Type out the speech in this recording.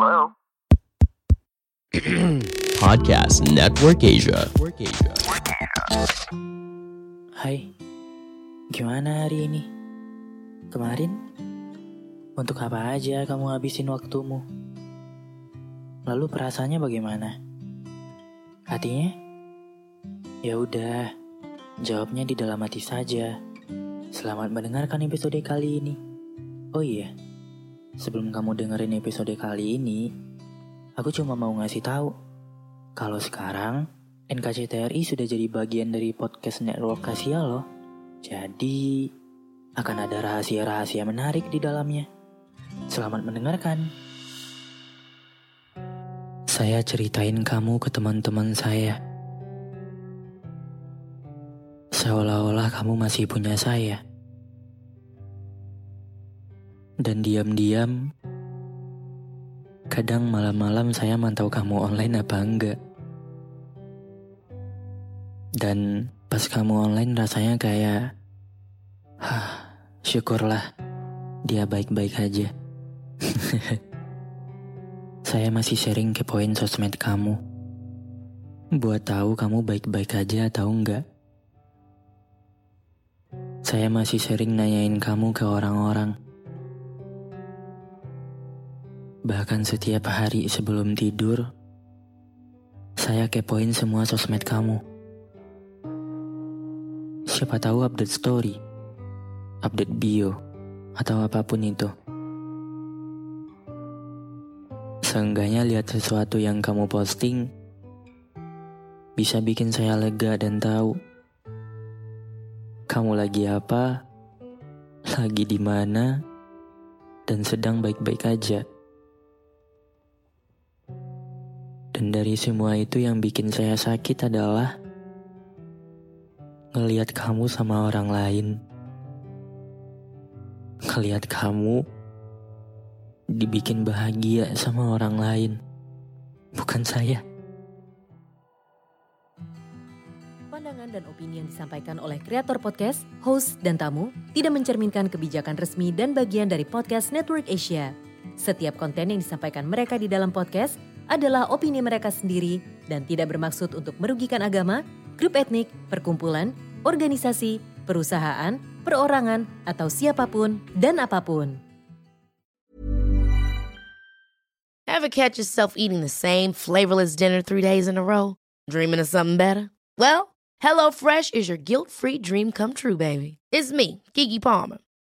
Hello? Podcast Network Asia. Hai, gimana hari ini? Kemarin? Untuk apa aja kamu habisin waktumu? Lalu perasaannya bagaimana? Hatinya? Ya udah, jawabnya di dalam hati saja. Selamat mendengarkan episode kali ini. Oh iya, sebelum kamu dengerin episode kali ini, aku cuma mau ngasih tahu kalau sekarang NKCTRI sudah jadi bagian dari podcast network Kasia loh. Jadi akan ada rahasia-rahasia menarik di dalamnya. Selamat mendengarkan. Saya ceritain kamu ke teman-teman saya. Seolah-olah kamu masih punya saya. Dan diam-diam, kadang malam-malam saya mantau kamu online apa enggak. Dan pas kamu online rasanya kayak, hah, syukurlah dia baik-baik aja. Saya masih sering kepoin sosmed kamu. Buat tahu kamu baik-baik aja atau enggak. Saya masih sering nanyain kamu ke orang-orang. Bahkan setiap hari sebelum tidur, saya kepoin semua sosmed kamu. Siapa tahu update story, update bio, atau apa pun itu. Seenggaknya lihat sesuatu yang kamu posting bisa bikin saya lega dan tahu kamu lagi apa, lagi di mana, dan sedang baik-baik aja. Dan dari semua itu yang bikin saya sakit adalah ngelihat kamu sama orang lain. Ngelihat kamu dibikin bahagia sama orang lain, bukan saya. Pandangan dan opini yang disampaikan oleh kreator podcast, host, dan tamu tidak mencerminkan kebijakan resmi dan bagian dari podcast Network Asia. Setiap konten yang disampaikan mereka di dalam podcast adalah opini mereka sendiri dan tidak bermaksud untuk merugikan agama, grup etnik, perkumpulan, organisasi, perusahaan, perorangan, atau siapa pun dan apa pun. Ever catch yourself eating the same flavorless dinner three days in a row? Dreaming of something better? Well, HelloFresh is your guilt-free dream come true, baby. It's me, Kiki Palmer.